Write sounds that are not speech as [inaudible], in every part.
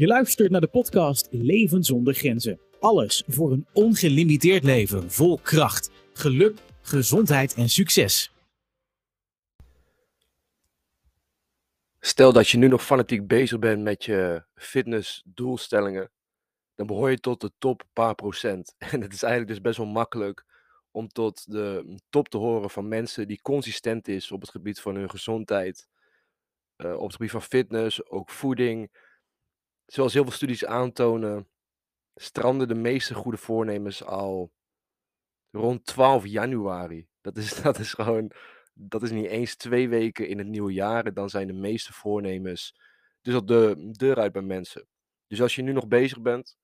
Je luistert naar de podcast Leven zonder grenzen. Alles voor een ongelimiteerd leven vol kracht, geluk, gezondheid en succes. Stel dat je nu nog fanatiek bezig bent met je fitnessdoelstellingen, dan behoor je tot de top paar procent. [laughs] En het is eigenlijk dus best wel makkelijk om tot de top te horen van mensen die consistent is op het gebied van hun gezondheid, uh, op het gebied van fitness, ook voeding. Zoals heel veel studies aantonen, stranden de meeste goede voornemens al rond 12 januari. Dat is, [laughs] dat is gewoon, dat is niet eens twee weken in het nieuwe jaar. Dan zijn de meeste voornemens dus al de deur uit bij mensen. Dus als je nu nog bezig bent,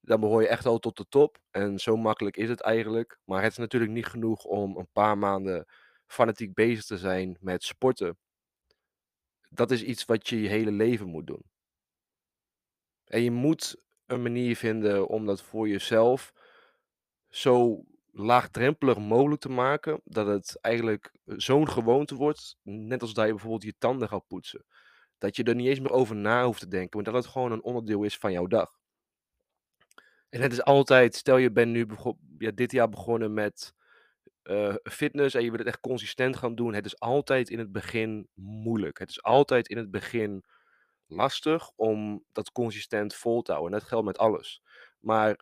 dan behoor je echt al tot de top. En zo makkelijk is het eigenlijk. Maar het is natuurlijk niet genoeg om een paar maanden fanatiek bezig te zijn met sporten. Dat is iets wat je je hele leven moet doen. En je moet een manier vinden om dat voor jezelf zo laagdrempelig mogelijk te maken, dat het eigenlijk zo'n gewoonte wordt, net als dat je bijvoorbeeld je tanden gaat poetsen. Dat je er niet eens meer over na hoeft te denken, maar dat het gewoon een onderdeel is van jouw dag. En het is altijd, stel je bent nu ja, dit jaar begonnen met uh, fitness en je wilt het echt consistent gaan doen. Het is altijd in het begin moeilijk. Het is altijd in het begin lastig om dat consistent vol te houden. En dat geldt met alles. Maar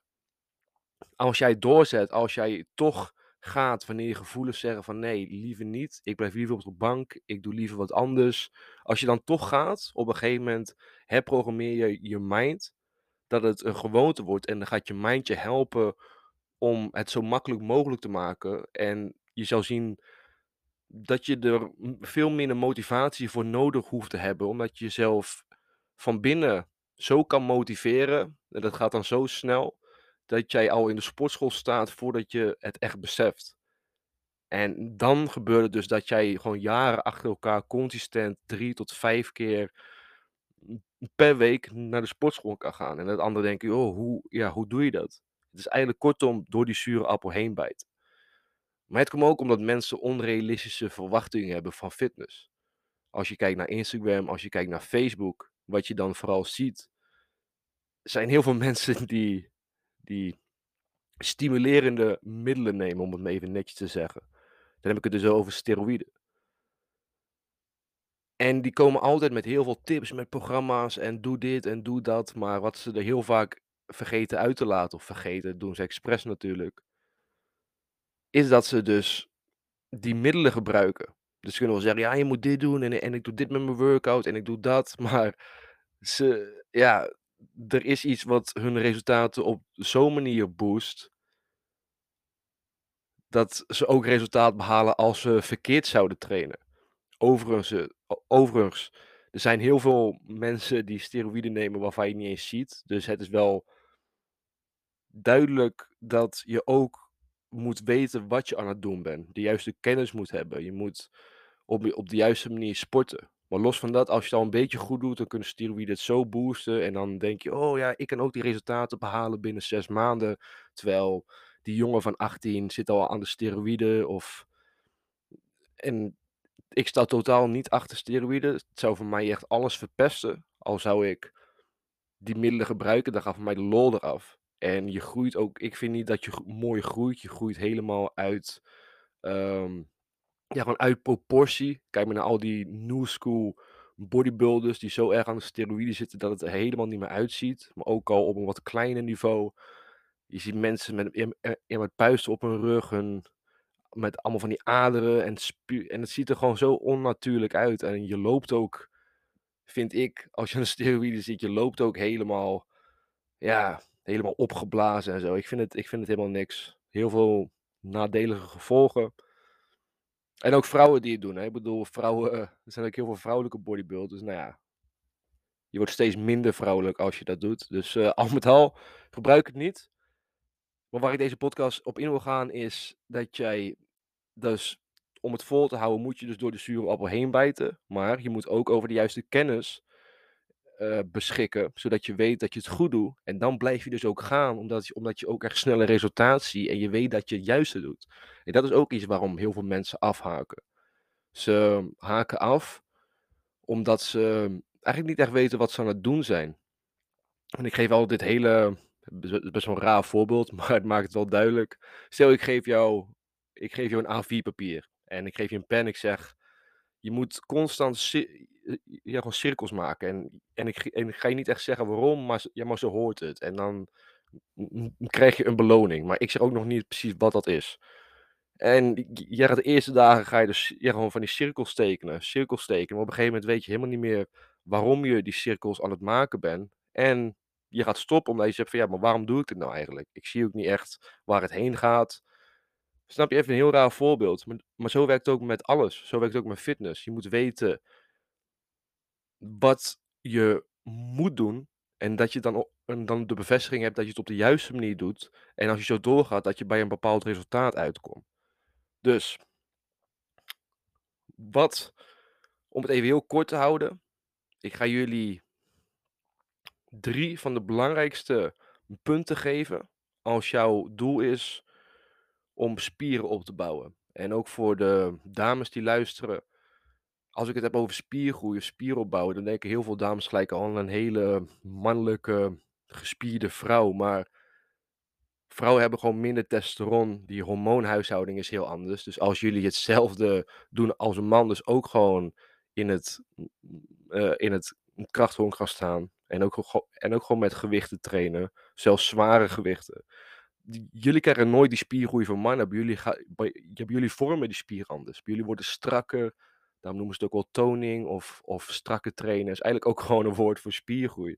als jij doorzet, als jij toch gaat wanneer je gevoelens zeggen van nee, liever niet. Ik blijf liever op de bank. Ik doe liever wat anders. Als je dan toch gaat, op een gegeven moment herprogrammeer je je mind dat het een gewoonte wordt. En dan gaat je mind je helpen om het zo makkelijk mogelijk te maken. En je zal zien dat je er veel minder motivatie voor nodig hoeft te hebben. Omdat je jezelf van binnen zo kan motiveren. En dat gaat dan zo snel. Dat jij al in de sportschool staat voordat je het echt beseft. En dan gebeurt het dus dat jij gewoon jaren achter elkaar consistent drie tot vijf keer per week naar de sportschool kan gaan. En het andere denken, oh, hoe, ja, hoe doe je dat? Het is eigenlijk kortom door die zure appel heen bijten. Maar het komt ook omdat mensen onrealistische verwachtingen hebben van fitness. Als je kijkt naar Instagram, als je kijkt naar Facebook, wat je dan vooral ziet, zijn heel veel [laughs] mensen die, die stimulerende middelen nemen, om het maar even netjes te zeggen. Dan heb ik het dus over steroïden. En die komen altijd met heel veel tips, met programma's en doe dit en doe dat. Maar wat ze er heel vaak vergeten uit te laten, of vergeten, doen ze expres natuurlijk, is dat ze dus die middelen gebruiken. Dus ze kunnen wel zeggen, ja, je moet dit doen en, en ik doe dit met mijn workout en ik doe dat. [laughs] Maar ze, ja, er is iets wat hun resultaten op zo'n manier boost, dat ze ook resultaat behalen als ze verkeerd zouden trainen. Overigens, eh, overigens, er zijn heel veel mensen die steroïden nemen waarvan je niet eens ziet. Dus het is wel duidelijk dat je ook moet weten wat je aan het doen bent. De juiste kennis moet hebben. Je moet op, op de juiste manier sporten. Maar los van dat, als je het al een beetje goed doet, dan kunnen steroïden het zo boosten. En dan denk je, oh ja, ik kan ook die resultaten behalen binnen zes maanden. Terwijl die jongen van 18 zit al aan de steroïden. Of... En ik sta totaal niet achter steroïden. Het zou voor mij echt alles verpesten. Al zou ik die middelen gebruiken, dan gaat voor mij de lol eraf. En je groeit ook, ik vind niet dat je mooi groeit. Je groeit helemaal uit, um, ja, gewoon uit proportie. Kijk maar naar al die new school bodybuilders die zo erg aan de steroïden zitten dat het er helemaal niet meer uitziet. Maar ook al op een wat kleiner niveau. Je ziet mensen met, in, puisten op hun rug, hun, met allemaal van die aderen en en het ziet er gewoon zo onnatuurlijk uit. En je loopt ook, vind ik, als je een [laughs] steroïde ziet, je loopt ook helemaal, ja, helemaal opgeblazen en zo. Ik vind het, ik vind het helemaal niks. Heel veel nadelige gevolgen. En ook vrouwen die het doen. Ik bedoel, vrouwen, [laughs] er zijn ook heel veel vrouwelijke bodybuilders. Nou ja, je wordt steeds minder vrouwelijk als je dat doet. Dus uh, [laughs] al met al, gebruik het niet. Maar waar ik deze podcast op in wil gaan is dat jij dus om het vol te houden moet je dus door de zure appel heen bijten. Maar je moet ook over de juiste kennis uh, beschikken, zodat je weet dat je het goed doet. En dan blijf je dus ook gaan, omdat je, omdat je ook echt snelle resultaat ziet en je weet dat je het juiste doet. En dat is ook iets waarom heel veel mensen afhaken. Ze haken af omdat ze eigenlijk niet echt weten wat ze aan het doen zijn. En ik geef altijd dit hele, best wel een raar voorbeeld, [laughs] maar het maakt het wel duidelijk. Stel ik geef jou ik geef jou een A4 papier en ik geef je een pen. Ik zeg, je moet constant ja, gewoon cirkels maken en en ik ga je niet echt zeggen waarom, maar ja, maar zo hoort het. En dan krijg je een beloning, maar ik zeg ook nog niet precies wat dat is. En j jij gaat de eerste dagen ga je dus ja, gewoon van die cirkels tekenen, cirkels tekenen. Maar op een gegeven moment weet je helemaal niet meer waarom je die cirkels aan het maken bent. En je gaat stoppen omdat je zegt van ja, maar waarom doe ik dit nou eigenlijk? Ik zie ook niet echt waar het heen gaat. Snap je? Even een heel raar voorbeeld. Maar, maar zo werkt het ook met alles. Zo werkt het ook met fitness. Je moet weten wat je moet doen. En dat je dan, dan de bevestiging hebt dat je het op de juiste manier doet. En als je zo doorgaat, dat je bij een bepaald resultaat uitkomt. Dus, wat, om het even heel kort te houden. Ik ga jullie drie van de belangrijkste punten geven. Als jouw doel is om spieren op te bouwen. En ook voor de dames die luisteren. Als ik het heb over spiergroei of spieropbouw, dan denken heel veel dames gelijk aan een hele mannelijke, gespierde vrouw. Maar vrouwen hebben gewoon minder testosteron. Die hormoonhuishouding is heel anders. Dus als jullie hetzelfde doen als een man, dus ook gewoon in het, eh, in het krachthonk gaan staan. En ook, en ook gewoon met gewichten trainen. Zelfs zware gewichten. Jullie krijgen nooit die spiergroei van mannen. Bij jullie, ga, bij, bij jullie vormen die spier anders. Jullie worden strakker. Daarom noemen ze het ook wel toning of, of strakke trainen. Is eigenlijk ook [laughs] gewoon een woord voor spiergroei.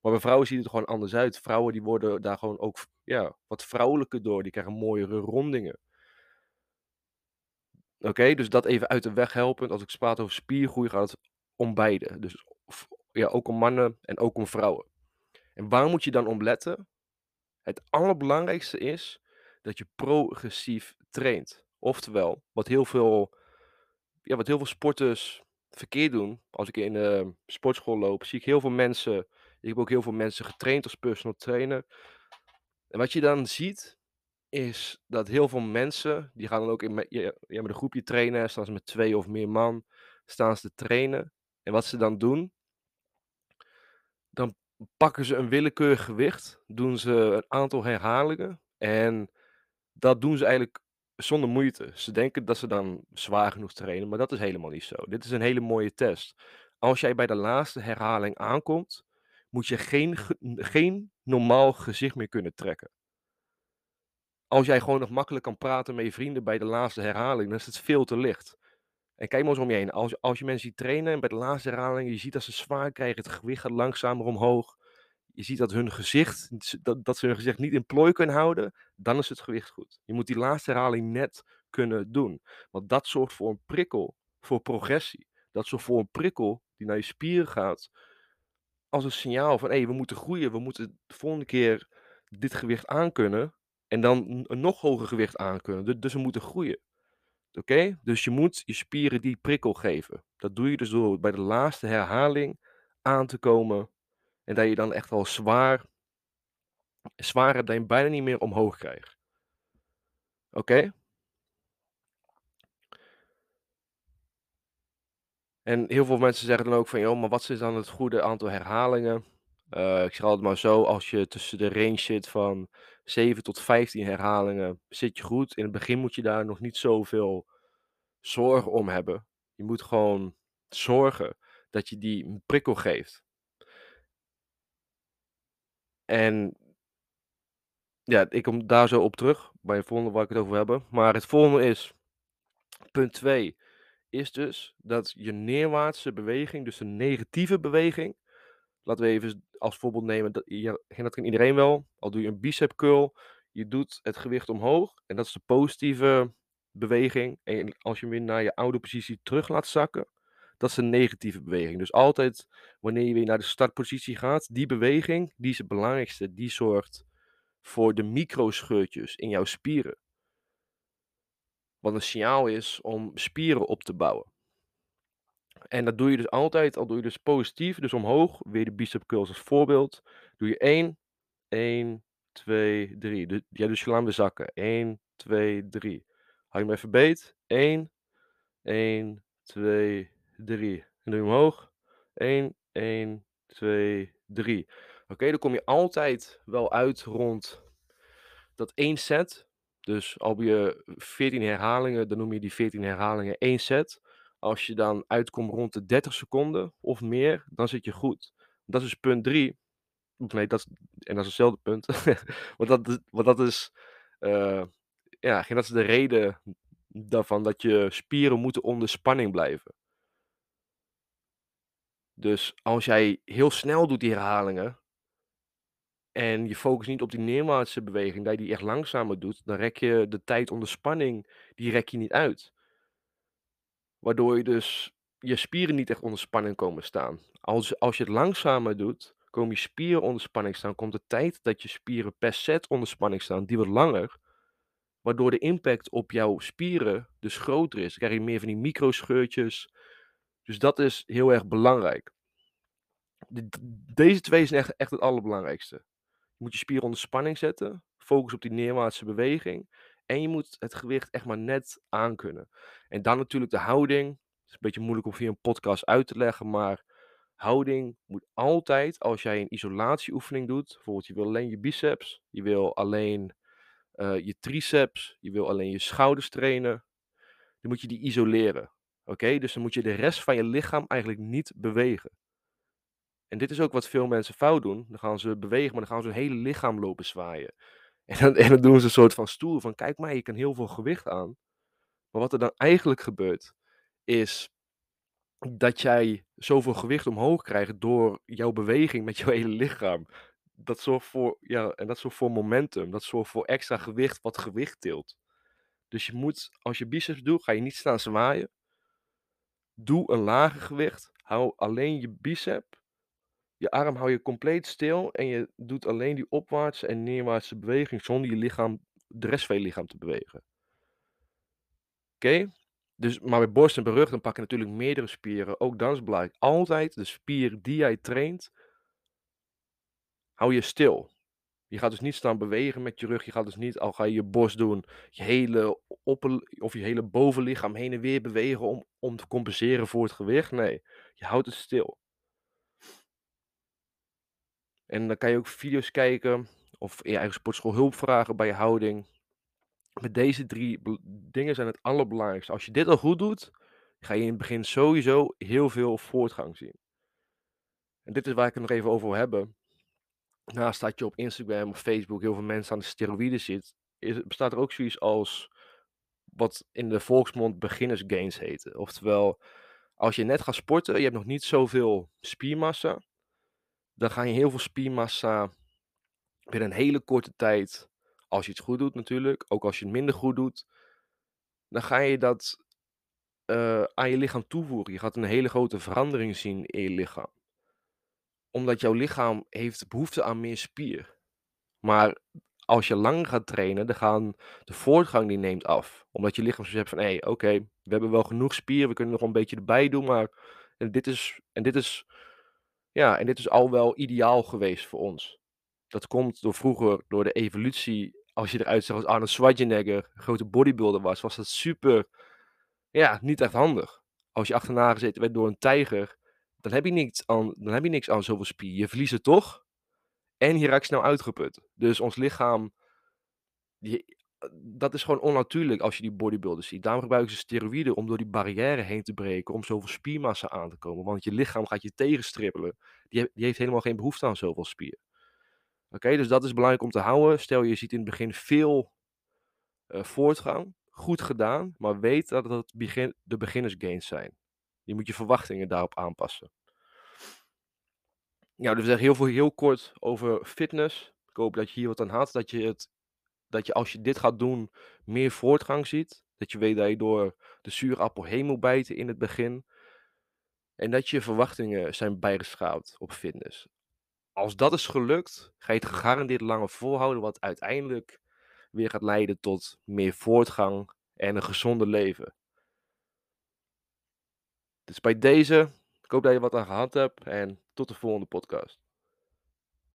Maar bij vrouwen ziet het gewoon anders uit. Vrouwen die worden daar gewoon ook ja, wat vrouwelijker door. Die krijgen mooiere rondingen. Oké, dus dat even uit de weg helpend. Als ik praat over spiergroei gaat het om beide. Dus ja, ook om mannen en ook om vrouwen. En waar moet je dan om letten? Het allerbelangrijkste is dat je progressief traint. Oftewel, wat heel veel, ja, wat heel veel sporters verkeerd doen. Als ik in de sportschool loop, zie ik heel veel mensen. Ik heb ook heel veel mensen getraind als personal trainer. En wat je dan ziet, is dat heel veel mensen, die gaan dan ook in met, ja, met een groepje trainen, staan ze met twee of meer man, staan ze te trainen. En wat ze dan doen, dan pakken ze een willekeurig gewicht, doen ze een aantal herhalingen en dat doen ze eigenlijk zonder moeite. Ze denken dat ze dan zwaar genoeg trainen, maar dat is helemaal niet zo. Dit is een hele mooie test. Als jij bij de laatste herhaling aankomt, moet je geen, ge- geen normaal gezicht meer kunnen trekken. Als jij gewoon nog makkelijk kan praten met je vrienden bij de laatste herhaling, dan is het veel te licht. En kijk maar eens om je heen. Als, als je mensen ziet trainen en bij de laatste herhaling, je ziet dat ze zwaar krijgen, het gewicht gaat langzamer omhoog. Je ziet dat hun gezicht, dat, dat ze hun gezicht niet in plooi kunnen houden, dan is het gewicht goed. Je moet die laatste herhaling net kunnen doen. Want dat zorgt voor een prikkel, voor progressie. Dat zorgt voor een prikkel die naar je spieren gaat. Als een signaal van, hé, hey, we moeten groeien, we moeten de volgende keer dit gewicht aankunnen. En dan een- nog hoger gewicht aankunnen. Du- Dus we moeten groeien. Oké? Dus je moet je spieren die prikkel geven. Dat doe je dus door bij de laatste herhaling aan te komen. En dat je dan echt al zwaar, hebt dat je bijna niet meer omhoog krijgt. Oké? En heel veel mensen zeggen dan ook van, joh, maar wat is dan het goede aantal herhalingen? Eh, ik zeg altijd maar zo, als je tussen de range zit van 7 tot 15 herhalingen, zit je goed. In het begin moet je daar nog niet zoveel zorgen om hebben. Je moet gewoon zorgen dat je die prikkel geeft. En ja, ik kom daar zo op terug bij het volgende waar ik het over hebben. Maar het volgende is, punt 2, is dus dat je neerwaartse beweging, dus een negatieve beweging, laten we even als voorbeeld nemen, dat, ja, dat kan iedereen wel, al doe je een bicep curl, je doet het gewicht omhoog en dat is de positieve beweging. En als je hem weer naar je oude positie terug laat zakken, dat is een negatieve beweging. Dus altijd wanneer je weer naar de startpositie gaat, die beweging, die is het belangrijkste, die zorgt voor de microscheurtjes in jouw spieren. Wat een signaal is om spieren op te bouwen. En dat doe je dus altijd, al doe je dus positief, dus omhoog, weer de bicep curls als voorbeeld. Doe je 1, 1, 2, 3. Dus, ja, dus je laat hem zakken. 1, 2, 3. Hou je hem even beet. 1, 1, 2, 3. En doe je omhoog. 1, 1, 2, 3. Oké, dan kom je altijd wel uit rond dat één set. Dus al heb je 14 herhalingen, dan noem je die 14 herhalingen één set. Als je dan uitkomt rond de 30 seconden of meer, dan zit je goed. Dat is punt 3. Nee, dat is, en dat is hetzelfde punt. want, [laughs] dat, want dat is. Uh, ja, dat is de reden daarvan dat je spieren moeten onder spanning blijven. Dus als jij heel snel doet die herhalingen, en je focust niet op die neerwaartse beweging, dat je die echt langzamer doet, dan rek je de tijd onder spanning, die rek je niet uit. Waardoor je dus je spieren niet echt onder spanning komen staan. Als, als je het langzamer doet, komen je spieren onder spanning staan. Komt de tijd dat je spieren per set onder spanning staan, die wordt langer. Waardoor de impact op jouw spieren dus groter is. Dan krijg je meer van die microscheurtjes. Dus dat is heel erg belangrijk. deze twee zijn echt, echt het allerbelangrijkste. Je moet je spieren onder spanning zetten. Focus op die neerwaartse beweging. En je moet het gewicht echt maar net aankunnen. En dan natuurlijk de houding. Het is een beetje moeilijk om via een podcast uit te leggen, maar houding moet altijd, als jij een isolatieoefening doet, bijvoorbeeld je wil alleen je biceps, je wil alleen uh, je triceps, je wil alleen je schouders trainen, dan moet je die isoleren. Oké, dus dan moet je de rest van je lichaam eigenlijk niet bewegen. En dit is ook wat veel mensen fout doen. Dan gaan ze bewegen, maar dan gaan ze hun hele lichaam lopen zwaaien. [laughs] En dan, dan doen ze een soort van stoel van, kijk maar, je kan heel veel gewicht aan. Maar wat er dan eigenlijk gebeurt, is dat jij zoveel gewicht omhoog krijgt door jouw beweging met [laughs] jouw hele lichaam. Dat zorgt voor, ja, en dat zorgt voor momentum. Dat zorgt voor extra gewicht wat gewicht tilt. Dus je moet, als je biceps doet, ga je niet staan zwaaien. Doe een lager gewicht. Hou alleen je bicep je arm hou je compleet stil en je doet alleen die opwaartse en neerwaartse beweging zonder je lichaam, de rest van je lichaam te bewegen. Oké? Dus, maar bij borst en bij dan pak je natuurlijk meerdere spieren. Ook dan is belangrijk. Altijd de spier die jij traint, hou je stil. Je gaat dus niet staan bewegen met je rug. Je gaat dus niet, al ga je je borst doen, je hele, opper, of je hele bovenlichaam heen en weer bewegen om, om te compenseren voor het gewicht. Nee, je houdt het stil. En dan kan je ook video's kijken of in je eigen sportschool hulp vragen bij je houding. Met deze drie dingen zijn het allerbelangrijkste. Als je dit al goed doet, ga je in het begin sowieso heel veel voortgang zien. En dit is waar ik het nog even over wil hebben. Naast dat je op Instagram of Facebook heel veel mensen aan de steroïden zit, is, bestaat er ook zoiets als wat in de volksmond beginners gains heet. Oftewel, als je net gaat sporten, je hebt nog niet zoveel spiermassa, dan ga je heel veel spiermassa binnen een hele korte tijd, als je het goed doet natuurlijk, ook als je het minder goed doet, dan ga je dat uh, aan je lichaam toevoegen. Je gaat een hele grote verandering zien in je lichaam. Omdat jouw lichaam heeft behoefte aan meer spier. Maar als je lang gaat trainen, dan gaan de voortgang die neemt af. Omdat je lichaam zo zegt van, hé, oké, we hebben wel genoeg spier, we kunnen nog een beetje erbij doen, maar en dit is, en dit is ja, en dit is al wel ideaal geweest voor ons. Dat komt door vroeger, door de evolutie. Als je eruit zag als Arnold Schwarzenegger, grote bodybuilder was, was dat super, ja, niet echt handig. Als je achterna gezeten werd door een tijger, dan heb je niks aan, dan heb je niks aan zoveel spier. Je verliest het toch en je raakt snel uitgeput. Dus ons lichaam, dat is gewoon onnatuurlijk als je die bodybuilders ziet. Daarom gebruiken ze steroïden om door die barrière heen te breken, om zoveel spiermassa aan te komen. Want je lichaam gaat je tegenstrippelen. Die, heeft helemaal geen behoefte aan zoveel spier. Oké, dus dat is belangrijk om te houden. Stel je ziet in het begin veel uh, voortgang, goed gedaan, maar weet dat het begin, de beginners gains zijn. Je moet je verwachtingen daarop aanpassen. Ja, dus we heel veel heel kort over fitness. Ik hoop dat je hier wat aan had, dat je het dat je als je dit gaat doen meer voortgang ziet. Dat je weet dat je door de zuurappel heen moet bijten in het begin. En dat je verwachtingen zijn bijgeschaald op fitness. Als dat is gelukt, ga je het gegarandeerd langer volhouden, wat uiteindelijk weer gaat leiden tot meer voortgang en een gezonder leven. Dus bij deze, ik hoop dat je wat aan gehad hebt en tot de volgende podcast.